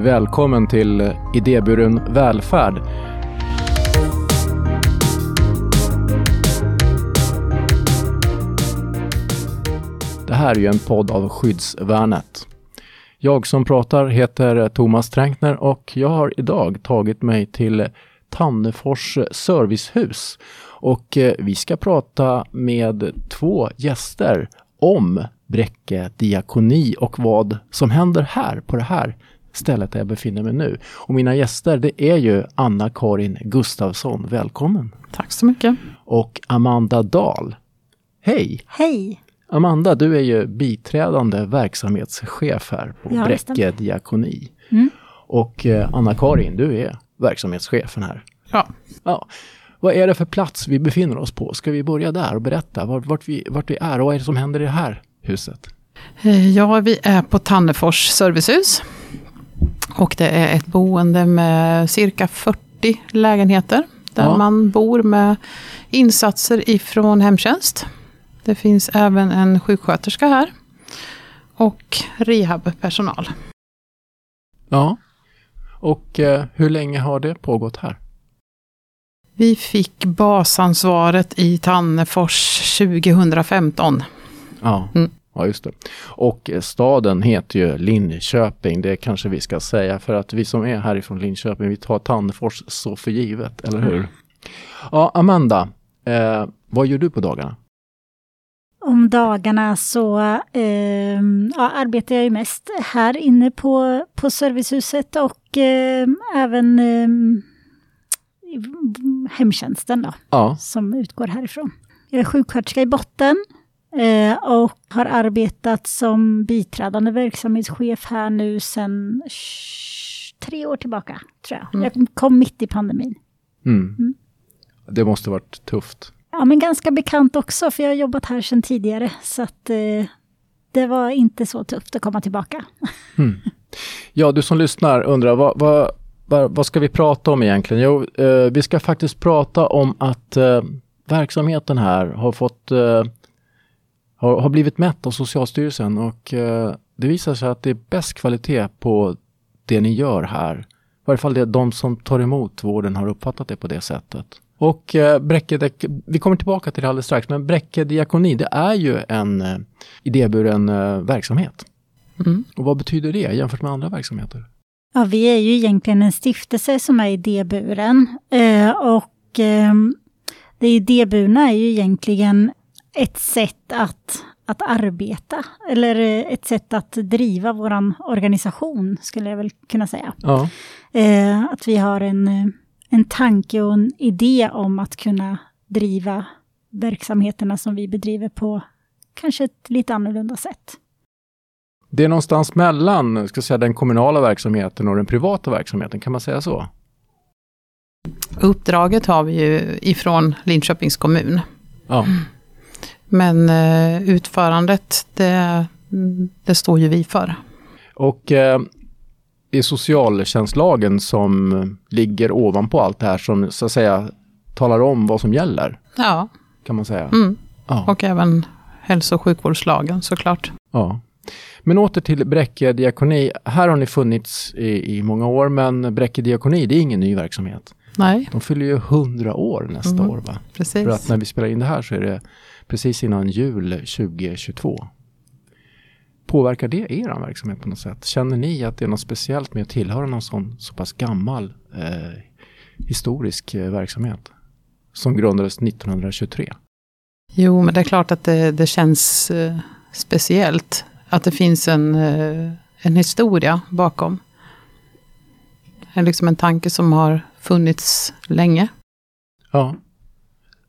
Välkommen till Idéburen välfärd. Det här är ju en podd av Skyddsvärnet. Jag som pratar heter Thomas Tränkner och jag har idag tagit mig till Tannefors servicehus. Och eh, vi ska prata med två gäster om Bräcke diakoni och vad som händer här på det här stället där jag befinner mig nu. Och mina gäster det är ju Anna-Karin Gustafsson, välkommen! Tack så mycket! Och Amanda Dahl. Hej! Hej! Amanda, du är ju biträdande verksamhetschef här på Ja, Bräcke stämmer. diakoni. Mm. Och eh, Anna-Karin, du är verksamhetschefen här. Ja. Ja. Vad är det för plats vi befinner oss på? Ska vi börja där och berätta vart, vart, vi, vart vi är och vad är det som händer i det här huset? Eh, Ja, vi är på Tannefors servicehus. Och det är ett boende med cirka 40 lägenheter. Där Ja. man bor med insatser ifrån hemtjänst. Det finns även en sjuksköterska här. Och rehabpersonal. Ja. Och eh, hur länge har det pågått här? Vi fick basansvaret i Tannefors 2015. Ja, Mm. Ja just det. Och eh, staden heter ju Linköping, det kanske vi ska säga för att vi som är härifrån Linköping, vi tar Tannefors så för givet, eller hur? Ja, Amanda, eh, vad gör du på dagarna? Om dagarna så ehm, ja, arbetar jag ju mest här inne på, på servicehuset och ehm, även i hemtjänsten då, Ja, som utgår härifrån. Jag är sjuksköterska i botten eh, och har arbetat som biträdande verksamhetschef här nu sedan tre år tillbaka, tror jag. Mm. Jag kom mitt i pandemin. mm. Mm. det måste varit tufft. Ja, men ganska bekant också, för jag har jobbat här sedan tidigare. Så att eh, det var inte så tufft att komma tillbaka. Mm. Ja, du som lyssnar undrar vad, vad, vad, vad ska vi prata om egentligen? Jo, eh, vi ska faktiskt prata om att eh, verksamheten här har fått eh, har, har blivit mätt av Socialstyrelsen och eh, det visar sig att det är bäst kvalitet på det ni gör här. I varje fall det de som tar emot vården har uppfattat det på det sättet. Och eh, Bräcke, vi kommer tillbaka till det alldeles strax, men Bräcke diakoni det är ju en eh, idéburen eh, verksamhet. Mm. Och vad betyder det jämfört med andra verksamheter? Ja, vi är ju egentligen en stiftelse som är idéburen. Eh, och eh, det idéburna är ju egentligen ett sätt att, att arbeta. Eller eh, ett sätt att driva vår organisation, skulle jag väl kunna säga. Ja, Eh, att vi har en, eh, en tanke och en idé om att kunna driva verksamheterna som vi bedriver på kanske ett lite annorlunda sätt. det är någonstans mellan ska jag säga, den kommunala verksamheten och den privata verksamheten, kan man säga så? Uppdraget har vi ju ifrån Linköpings kommun. Ja, Men eh, utförandet, det, det står ju vi för. och eh, det är socialtjänstlagen som ligger ovanpå allt det här som så att säga talar om vad som gäller, Ja, kan man säga. mm. Ja, och även hälso och sjukvårdslagen såklart. ja. Men åter till Bräcke diakoni. Här har ni funnits i, i många år, men Bräcke diakoni, det är ingen ny verksamhet. Nej, De fyller ju 100 år nästa Mm. år, va? precis. För att när vi spelar in det här så är det precis innan jul 2022. Påverkar det er verksamhet på något sätt? Känner ni att det är något speciellt med att tillhöra någon sån så pass gammal eh, historisk eh, verksamhet? Som grundades 1923. Jo, men det är klart att det, det känns eh, speciellt. Att det finns en, eh, en historia bakom. En, liksom en tanke som har funnits länge. Ja.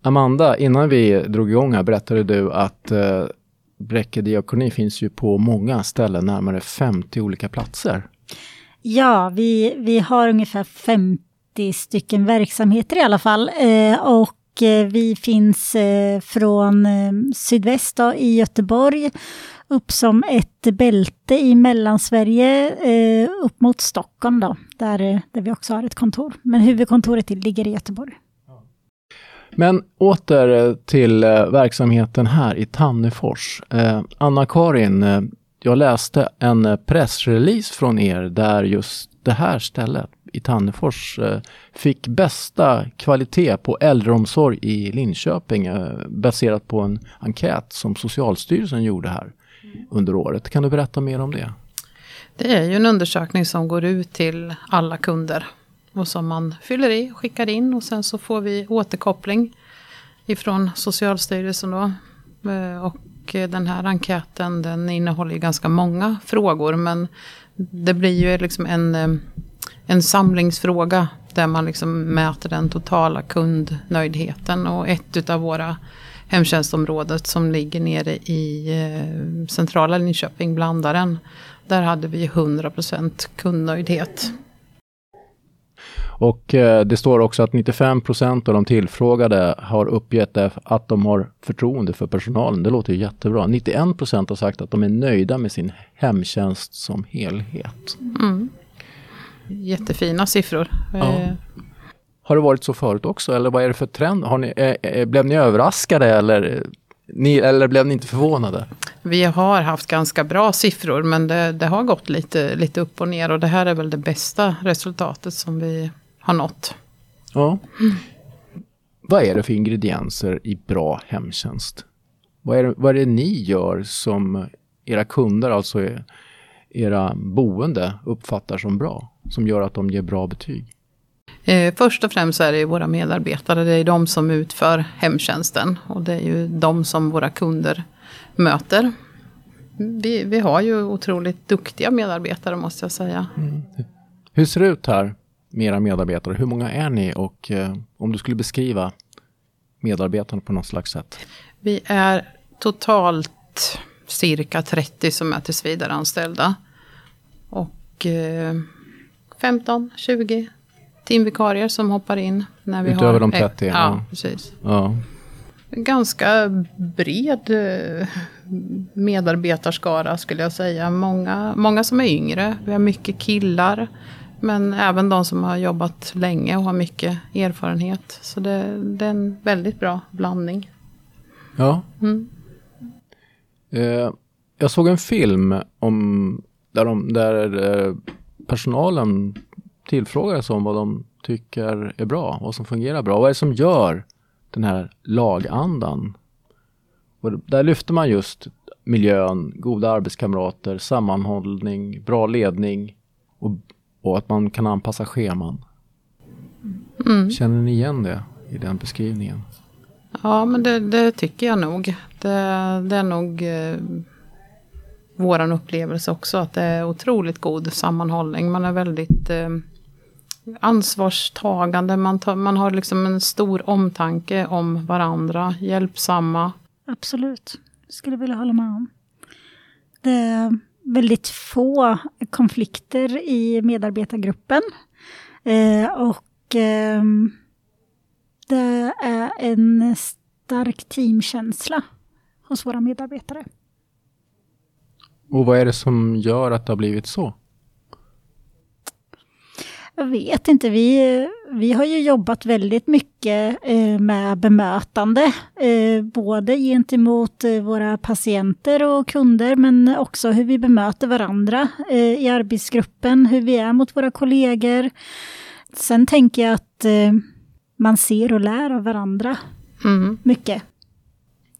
Amanda, innan vi drog igång här berättade du att eh, Bräcke diakoni finns ju på många ställen, närmare 50 olika platser. Ja, vi, vi har ungefär 50 stycken verksamheter i alla fall. Eh, och eh, vi finns eh, från eh, sydväst då, i Göteborg upp som ett bälte i Mellansverige eh, upp mot Stockholm då, där, eh, där vi också har ett kontor. Men huvudkontoret ligger i Göteborg. Men åter eh, till eh, verksamheten här i Tannefors. Eh, Anna-Karin, jag läste en pressrelease från er där just det här stället i Tannefors fick bästa kvalitet på äldreomsorg i Linköping baserat på en enkät som Socialstyrelsen gjorde här under året. Kan du berätta mer om det? Det är ju en undersökning som går ut till alla kunder och som man fyller i, skickar in och sen så får vi återkoppling ifrån Socialstyrelsen då. Eh, och eh, den här enkäten den innehåller ju ganska många frågor men det blir ju liksom en, eh, en samlingsfråga där man liksom mäter den totala kundnöjdheten och ett av våra hemtjänstområdet som ligger nere i centrala Linköping, Blandaren. Där hade vi 100% kundnöjdhet. Och eh, det står också att 95% av de tillfrågade har uppgett att de har förtroende för personalen. Det låter ju jättebra. 91% har sagt att de är nöjda med sin hemtjänst som helhet. Mm. Jättefina siffror. Ja. Eh, har det varit så förut också eller vad är det för trend? Har ni, eh, blev ni överraskade eller, ni, eller blev ni inte förvånade? Vi har haft ganska bra siffror men det, det, har gått lite, lite upp och ner och det här är väl det bästa resultatet som vi har nått. Ja. Mm. Vad är det för ingredienser i bra hemtjänst? Vad är, det, vad är det ni gör som era kunder, alltså era boende, uppfattar som bra? Som gör att de ger bra betyg? Eh, först och främst är det våra medarbetare. Det är de som utför hemtjänsten. Och det är ju de som våra kunder möter. Vi, vi har ju otroligt duktiga medarbetare måste jag säga. Mm. Hur ser det ut här med era medarbetare? Hur många är ni och eh, om du skulle beskriva medarbetarna på något slags sätt? Vi är totalt cirka 30 som är tillsvidareanställda. Och eh, 15, 20 timvikarier som hoppar in. När vi Utöver har, de 30? Ja, ja. precis. Ja. Ganska bred eh, medarbetarskara skulle jag säga. Många, många som är yngre. Vi har mycket killar. Men även de som har jobbat länge och har mycket erfarenhet. Så det, det är en väldigt bra blandning. Ja. Mm. Eh, jag såg en film om där, de, där eh, personalen tillfrågades om vad de tycker är bra, vad som fungerar bra. Vad är det som gör den här lagandan? Och där lyfter man just miljön, goda arbetskamrater, sammanhållning, bra ledning och, och att man kan anpassa scheman. Mm. Känner ni igen det i den beskrivningen? Ja, men det, det tycker jag nog. Det, det är nog eh, våran upplevelse också att det är otroligt god sammanhållning. Man är väldigt eh, ansvarstagande, man, tar, man har liksom en stor omtanke om varandra, hjälpsamma. Absolut, skulle vilja hålla med om. Det är väldigt få konflikter i medarbetargruppen. Eh, och eh, det är en stark teamkänsla hos våra medarbetare. Och vad är det som gör att det har blivit så? Vet inte, vi, vi har ju jobbat väldigt mycket eh, med bemötande, eh, både gentemot eh, våra patienter och kunder, men också hur vi bemöter varandra i arbetsgruppen, hur vi är mot våra kollegor. Sen tänker jag att man ser och lär av varandra mm. mycket.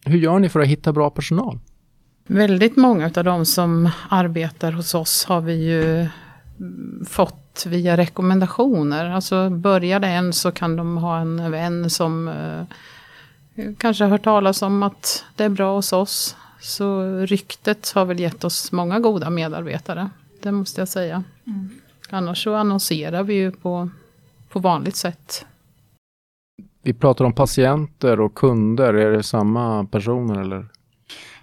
Hur gör ni för att hitta bra personal? Väldigt många av de som arbetar hos oss har vi ju fått via rekommendationer. Alltså börjar det en så kan de ha en vän som eh, kanske har hört talas om att det är bra hos oss. Så ryktet har väl gett oss många goda medarbetare. Det måste jag säga. Mm. Annars så annonserar vi ju på, på vanligt sätt. Vi pratar om patienter och kunder. Är det samma personer eller?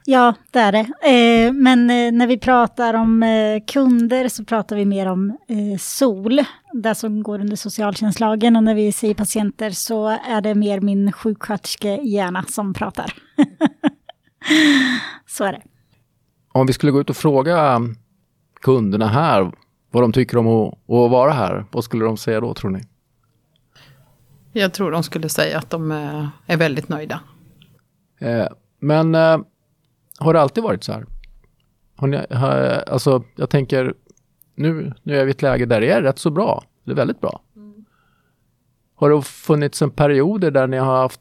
Ja, det är det. Eh, men eh, när vi pratar om eh, kunder så pratar vi mer om SOL, det som går under socialtjänstlagen. Och när vi säger patienter så är det mer min sjuksköterskehjärna som pratar. så är det. Om vi skulle gå ut och fråga kunderna här vad de tycker om att, att vara här, vad skulle de säga då tror ni? Jag tror de skulle säga att de är väldigt nöjda. Men har det alltid varit så här? Har ni, har, alltså, jag tänker, nu, nu är vi i ett läge där det är rätt så bra. Det är väldigt bra. Har det funnits en perioder där ni har haft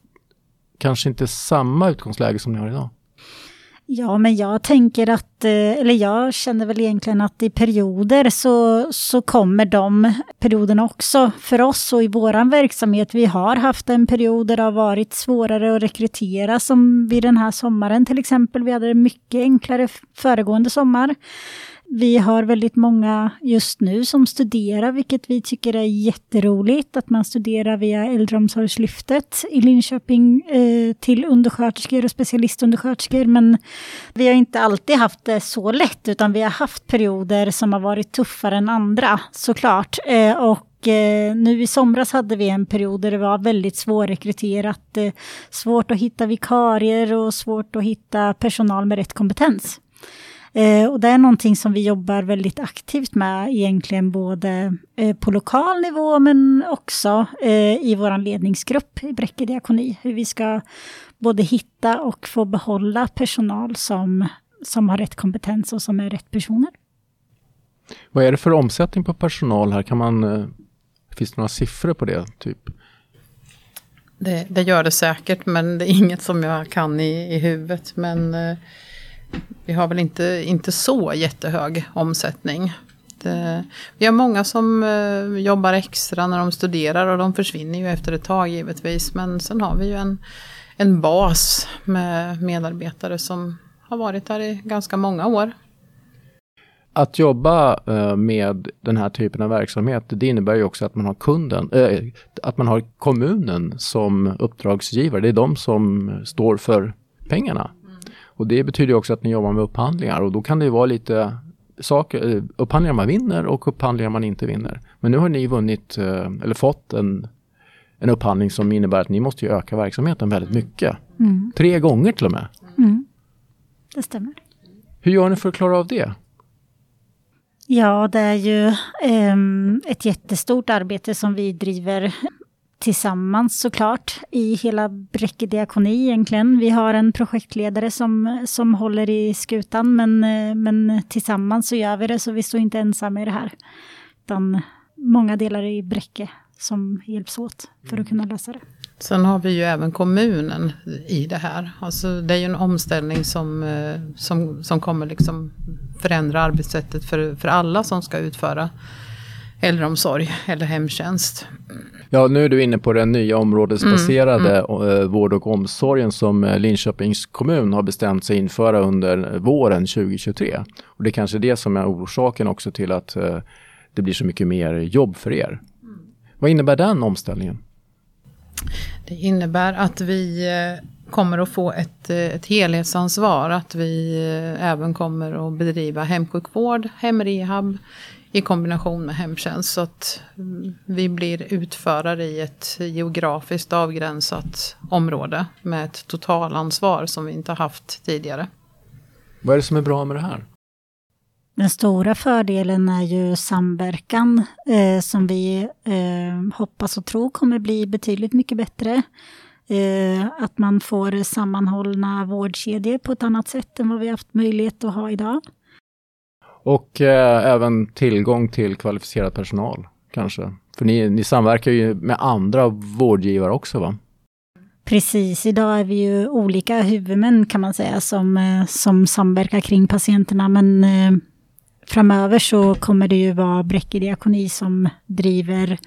kanske inte samma utgångsläge som ni har idag? Ja, men jag tänker att, eh, eller jag känner väl egentligen att i perioder så, så kommer de perioderna också för oss och i vår verksamhet. Vi har haft en period där det har varit svårare att rekrytera som vid den här sommaren till exempel. Vi hade det mycket enklare föregående sommar. Vi har väldigt många just nu som studerar, vilket vi tycker är jätteroligt, att man studerar via Äldreomsorgslyftet i Linköping eh, till undersköterskor och specialistundersköterskor. Men vi har inte alltid haft det så lätt, utan vi har haft perioder som har varit tuffare än andra, såklart. Eh, och eh, nu i somras hade vi en period där det var väldigt svårrekryterat, eh, svårt att hitta vikarier och svårt att hitta personal med rätt kompetens. Eh, och det är någonting som vi jobbar väldigt aktivt med egentligen både eh, på lokal nivå men också eh, i vår ledningsgrupp i Bräcke diakoni. Hur vi ska både hitta och få behålla personal som, som har rätt kompetens och som är rätt personer. Vad är det för omsättning på personal här? Kan man, eh, finns det några siffror på det? typ? Det, det, gör det säkert, men det är inget som jag kan i, i huvudet. Men eh, vi har väl inte, inte så jättehög omsättning. Det, vi har många som eh, jobbar extra när de studerar och de försvinner ju efter ett tag givetvis. Men sen har vi ju en, en bas med medarbetare som har varit där i ganska många år. Att jobba eh, med den här typen av verksamhet, det innebär ju också att man har kunden, äh, att man har kommunen som uppdragsgivare. Det är de som står för pengarna. Och det betyder också att ni jobbar med upphandlingar och då kan det vara lite saker, eh, upphandlingar man vinner och upphandlingar man inte vinner. Men nu har ni vunnit, eh, eller fått en, en upphandling som innebär att ni måste öka verksamheten väldigt mycket. Mm. Tre gånger till och med. Mm. Det stämmer. Hur gör ni för att klara av det? Ja, det är ju um, ett jättestort arbete som vi driver tillsammans såklart i hela Bräcke diakoni egentligen. Vi har en projektledare som, som håller i skutan men, men tillsammans så gör vi det så vi står inte ensamma i det här. Utan många delar i Bräcke som hjälps åt för att kunna lösa det. Sen har vi ju även kommunen i det här. Alltså det är ju en omställning som, eh, som, som kommer liksom förändra arbetssättet för, för alla som ska utföra äldreomsorg eller hemtjänst. Ja, nu är du inne på den nya områdesbaserade mm, mm. Vård och omsorgen som eh, Linköpings kommun har bestämt sig införa under våren 2023. Och det är kanske det som är orsaken också till att eh, det blir så mycket mer jobb för er. Mm. Vad innebär den omställningen? Det innebär att vi kommer att få ett, ett helhetsansvar. Att vi även kommer att bedriva hemsjukvård, hemrehab, i kombination med hemtjänst. Så att vi blir utförare i ett geografiskt avgränsat område med ett totalansvar som vi inte haft tidigare. Vad är det som är bra med det här? Den stora fördelen är ju samverkan eh, som vi eh, hoppas och tror kommer bli betydligt mycket bättre. Eh, att man får sammanhållna vårdkedjor på ett annat sätt än vad vi haft möjlighet att ha idag. Och eh, även tillgång till kvalificerad personal kanske. För ni, ni samverkar ju med andra vårdgivare också va? Precis, idag är vi ju olika huvudmän kan man säga som, eh, som samverkar kring patienterna. Men eh, framöver så kommer det ju vara Bräcke diakoni som driver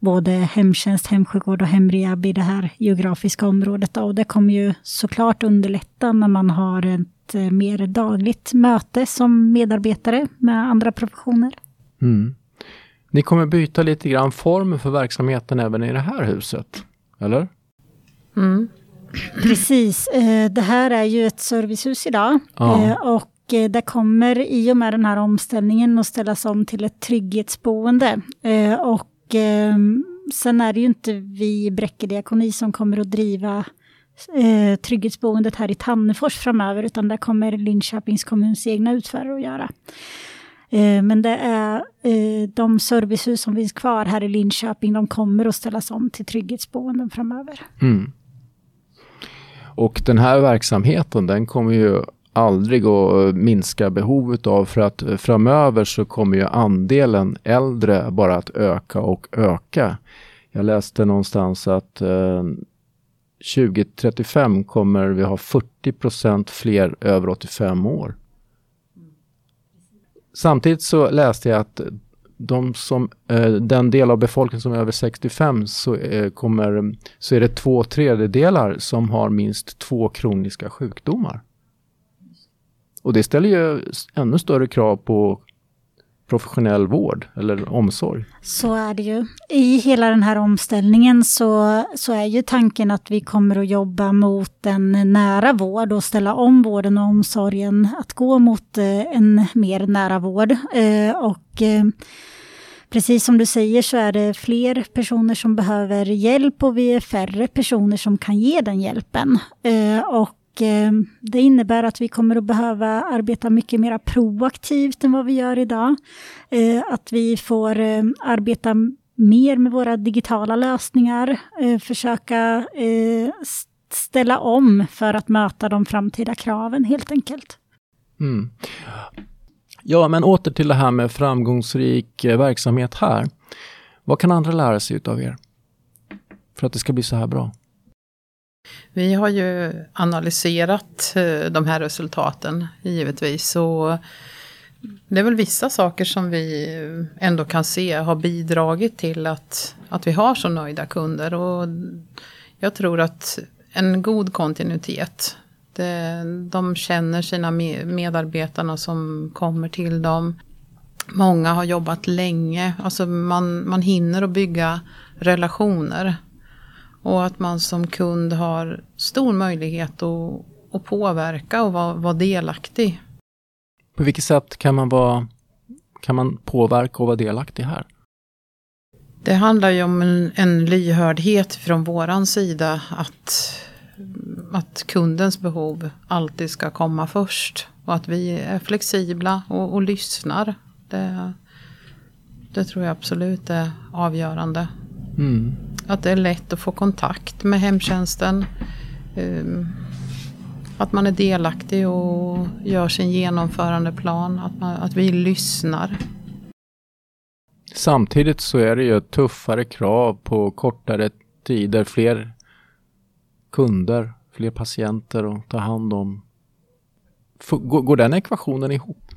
både hemtjänst, hemsjukvård och hemrehab i det här geografiska området. Och det kommer ju såklart underlätta när man har ett Eh, mer dagligt möte som medarbetare med andra professioner. Mm. Ni kommer byta lite grann form för verksamheten även i det här huset, eller? Mm. Precis, eh, det här är ju ett servicehus idag. Ja. Eh, och det kommer i och med den här omställningen att ställas om till ett trygghetsboende. Och Ehm, sen är det ju inte vi i Bräcke diakoni som kommer att driva eh, trygghetsboendet här i Tannefors framöver, utan det kommer Linköpings kommuns egna utförare att göra. Eh, men det är eh, de servicehus som finns kvar här i Linköping, de kommer att ställas om till trygghetsboenden framöver. Mm. Och den här verksamheten, den kommer ju aldrig att minska behovet av för att framöver så kommer ju andelen äldre bara att öka och öka. Jag läste någonstans att eh, 2035 kommer vi ha 40% fler över 85 år. Samtidigt så läste jag att de som, eh, den del av befolkningen som är över 65 så, eh, kommer, så är det två tredjedelar som har minst två kroniska sjukdomar. Och det ställer ju ännu större krav på professionell vård eller omsorg. Så är det ju. I hela den här omställningen så, så är ju tanken att vi kommer att jobba mot en nära vård och ställa om vården och omsorgen att gå mot eh, en mer nära vård. Eh, och eh, precis som du säger så är det fler personer som behöver hjälp och vi är färre personer som kan ge den hjälpen. Och Eh, det innebär att vi kommer att behöva arbeta mycket mer proaktivt än vad vi gör idag. Eh, att vi får eh, arbeta mer med våra digitala lösningar, försöka ställa om för att möta de framtida kraven helt enkelt. Mm. Ja, men åter till det här med framgångsrik verksamhet här. Vad kan andra lära sig utav er? För att det ska bli så här bra? Vi har ju analyserat eh, de här resultaten givetvis. Och det är väl vissa saker som vi ändå kan se har bidragit till att, att vi har så nöjda kunder. Och jag tror att en god kontinuitet. Det, de känner sina medarbetarna som kommer till dem. Många har jobbat länge. Alltså man, man hinner att bygga relationer. Och att man som kund har stor möjlighet att, att påverka och vara, vara delaktig. På vilket sätt kan man, vara, kan man påverka och vara delaktig här? Det handlar ju om en, en lyhördhet från våran sida att, att kundens behov alltid ska komma först. Och att vi är flexibla och, och lyssnar. Det, det tror jag absolut är avgörande. Mm. Att det är lätt att få kontakt med hemtjänsten. Ehm, att man är delaktig och gör sin genomförandeplan. Att, man, att vi lyssnar. Samtidigt så är det ju tuffare krav på kortare tider, fler kunder, fler patienter att ta hand om. Går den ekvationen ihop?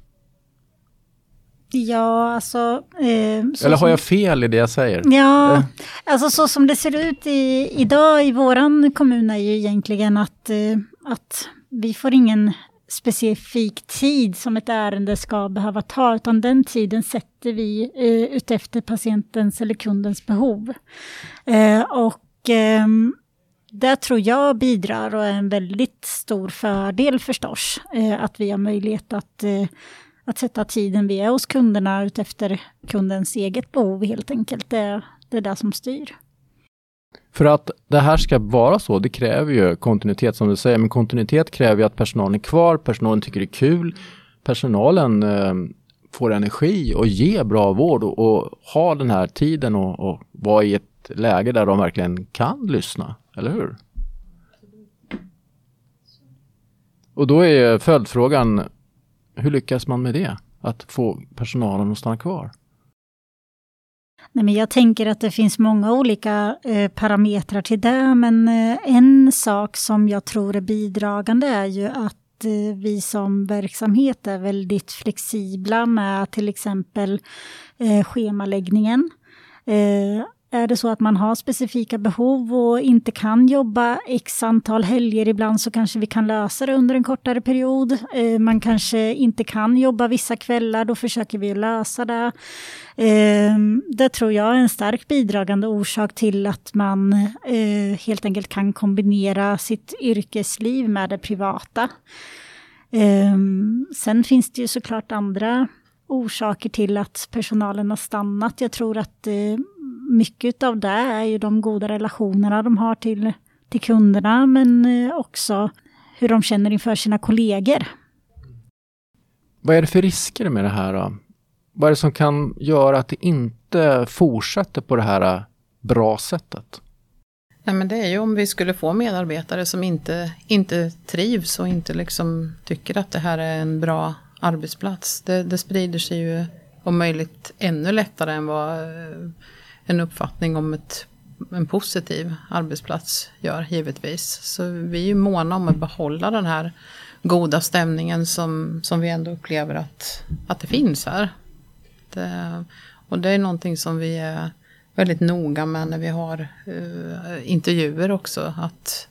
Ja, alltså... Eh, Eller har jag fel i det jag säger? Ja, eh. alltså så som det ser ut i, idag i våran kommun är ju egentligen att, eh, att vi får ingen specifik tid som ett ärende ska behöva ta, utan den tiden sätter vi eh, utefter patientens eller kundens behov. Eh, och eh, det tror jag bidrar och är en väldigt stor fördel förstås, eh, att vi har möjlighet att eh, att sätta tiden vi är hos kunderna utefter kundens eget behov helt enkelt. Det, det är det som styr. För att det här ska vara så, det kräver ju kontinuitet som du säger, men kontinuitet kräver ju att personalen är kvar, personalen tycker det är kul, personalen eh, får energi och ger bra vård och, och har den här tiden och, och vara i ett läge där de verkligen kan lyssna, eller hur? Och då är följdfrågan, hur lyckas man med det? Att få personalen att stanna kvar? Nej, men jag tänker att det finns många olika eh, parametrar till det, men eh, en sak som jag tror är bidragande är ju att eh, vi som verksamhet är väldigt flexibla med till exempel eh, schemaläggningen. Eh, är det så att man har specifika behov och inte kan jobba x antal helger ibland så kanske vi kan lösa det under en kortare period. Eh, man kanske inte kan jobba vissa kvällar, då försöker vi lösa det. Eh, det tror jag är en stark bidragande orsak till att man eh, helt enkelt kan kombinera sitt yrkesliv med det privata. Sen finns det ju såklart andra orsaker till att personalen har stannat. Jag tror att mycket av det är ju de goda relationerna de har till, till kunderna, men eh, också hur de känner inför sina kollegor. Vad är det för risker med det här? Då? Vad är det som kan göra att det inte fortsätter på det här bra sättet? Nej, men det är ju om vi skulle få medarbetare som inte, inte trivs och inte liksom tycker att det här är en bra arbetsplats. Det, det sprider sig ju om möjligt ännu lättare än vad eh, en uppfattning om ett, en positiv arbetsplats gör givetvis. Så vi är ju måna om att behålla den här goda stämningen som, som vi ändå upplever att, att det finns här. Det, och det är någonting som vi är väldigt noga med när vi har uh, intervjuer också. Att,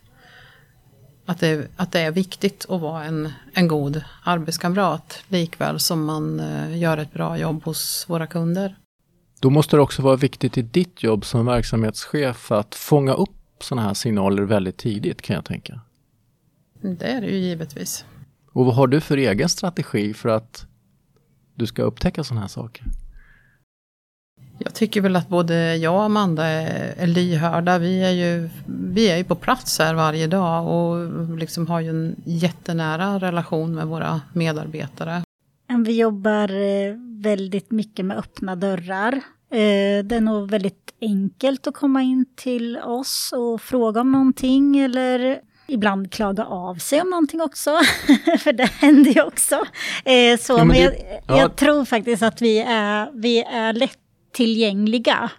att, det, att det är viktigt att vara en, en god arbetskamrat. Likväl som man uh, gör ett bra jobb hos våra kunder. Då måste det också vara viktigt i ditt jobb som verksamhetschef att fånga upp sådana här signaler väldigt tidigt kan jag tänka. Det är det ju givetvis. Och vad har du för egen strategi för att du ska upptäcka sådana här saker? Jag tycker väl att både jag och Amanda är, är lyhörda. Vi är, ju, vi är ju på plats här varje dag och liksom har ju en jättenära relation med våra medarbetare. Vi jobbar eh, väldigt mycket med öppna dörrar. Eh, det är nog väldigt enkelt att komma in till oss och fråga om någonting eller ibland klaga av sig om någonting också. För det händer ju också. Eh, så, ja, men, det, ja. jag, tror faktiskt att vi är, vi är lättillgängliga.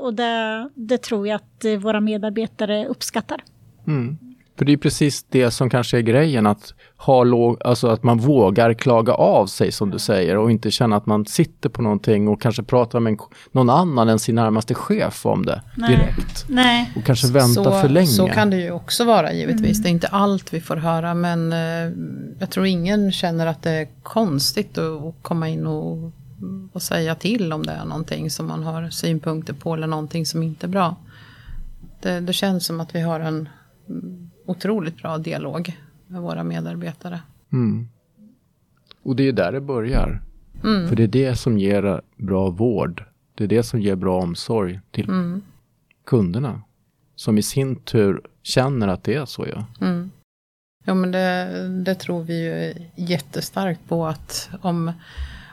och det, det tror jag att våra medarbetare uppskattar. Mm. För det är precis det som kanske är grejen, att, ha låg, alltså att man vågar klaga av sig som du säger och inte känna att man sitter på någonting och kanske pratar med en, någon annan än sin närmaste chef om det Nej. direkt. Nej. Och kanske vänta så, för länge. Så kan det ju också vara givetvis. Mm. Det är inte allt vi får höra men eh, jag tror ingen känner att det är konstigt att, att komma in och, och säga till om det är någonting som man har synpunkter på eller någonting som inte är bra. Det, det känns som att vi har en otroligt bra dialog med våra medarbetare. Mm. Och det är där det börjar. Mm. För det är det som ger bra vård. Det är det som ger bra omsorg till mm. kunderna. Som i sin tur känner att det är så. Ja, mm. ja men det, det, tror vi ju jättestarkt på att om,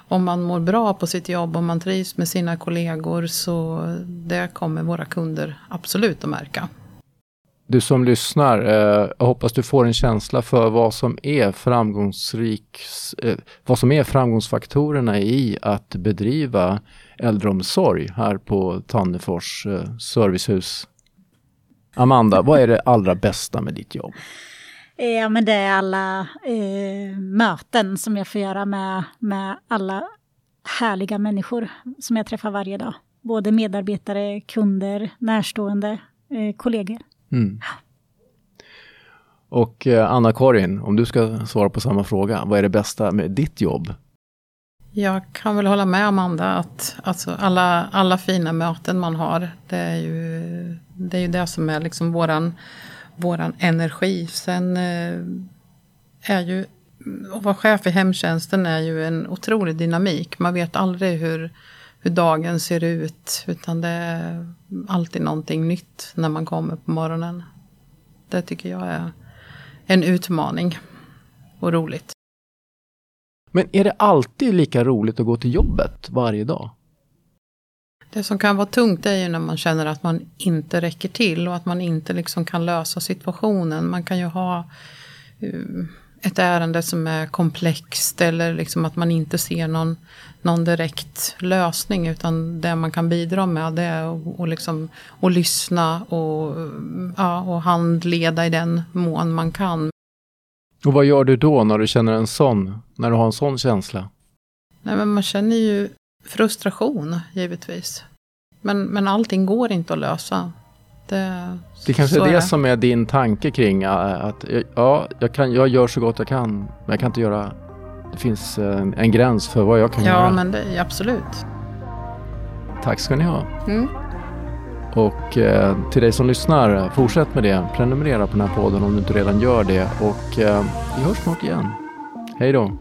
om man mår bra på sitt jobb, om man trivs med sina kollegor så det kommer våra kunder absolut att märka du som lyssnar, eh, jag hoppas du får en känsla för vad som är framgångsrik, eh, vad som är framgångsfaktorerna i att bedriva äldreomsorg här på Tannefors eh, servicehus. Amanda, vad är det allra bästa med ditt jobb? Eh, ja, men det är alla eh, möten som jag får göra med, med alla härliga människor som jag träffar varje dag. Både medarbetare, kunder, närstående, eh, kollegor. Mm. Och eh, Anna-Karin, om du ska svara på samma fråga, vad är det bästa med ditt jobb? Jag kan väl hålla med Amanda att alltså alla, alla fina möten man har, det är ju det, är ju det som är liksom våran, våran energi. Sen eh, är ju, att vara chef i hemtjänsten är ju en otrolig dynamik. Man vet aldrig hur, hur dagen ser ut. Utan det är alltid någonting nytt när man kommer på morgonen. Det tycker jag är en utmaning och roligt. Men är det alltid lika roligt att gå till jobbet varje dag? Det som kan vara tungt är ju när man känner att man inte räcker till och att man inte liksom kan lösa situationen. Man kan ju ha uh, ett ärende som är komplext eller liksom att man inte ser någon, någon direkt lösning utan det man kan bidra med det är att och liksom, och lyssna och, ja, och handleda i den mån man kan. Och vad gör du då när du känner en sån, när du har en sån känsla? Nej, men man känner ju frustration givetvis. Men, men allting går inte att lösa. Det, det kanske är det, är som är din tanke kring att ja, jag, kan, jag gör så gott jag kan, men jag kan inte göra... Det finns en, en gräns för vad jag kan ja, göra. Ja, men det, absolut. Tack ska ni ha. Mm. Och eh, till dig som lyssnar, fortsätt med det. Prenumerera på den här podden om du inte redan gör det. Och eh, vi hörs snart igen. Hej då.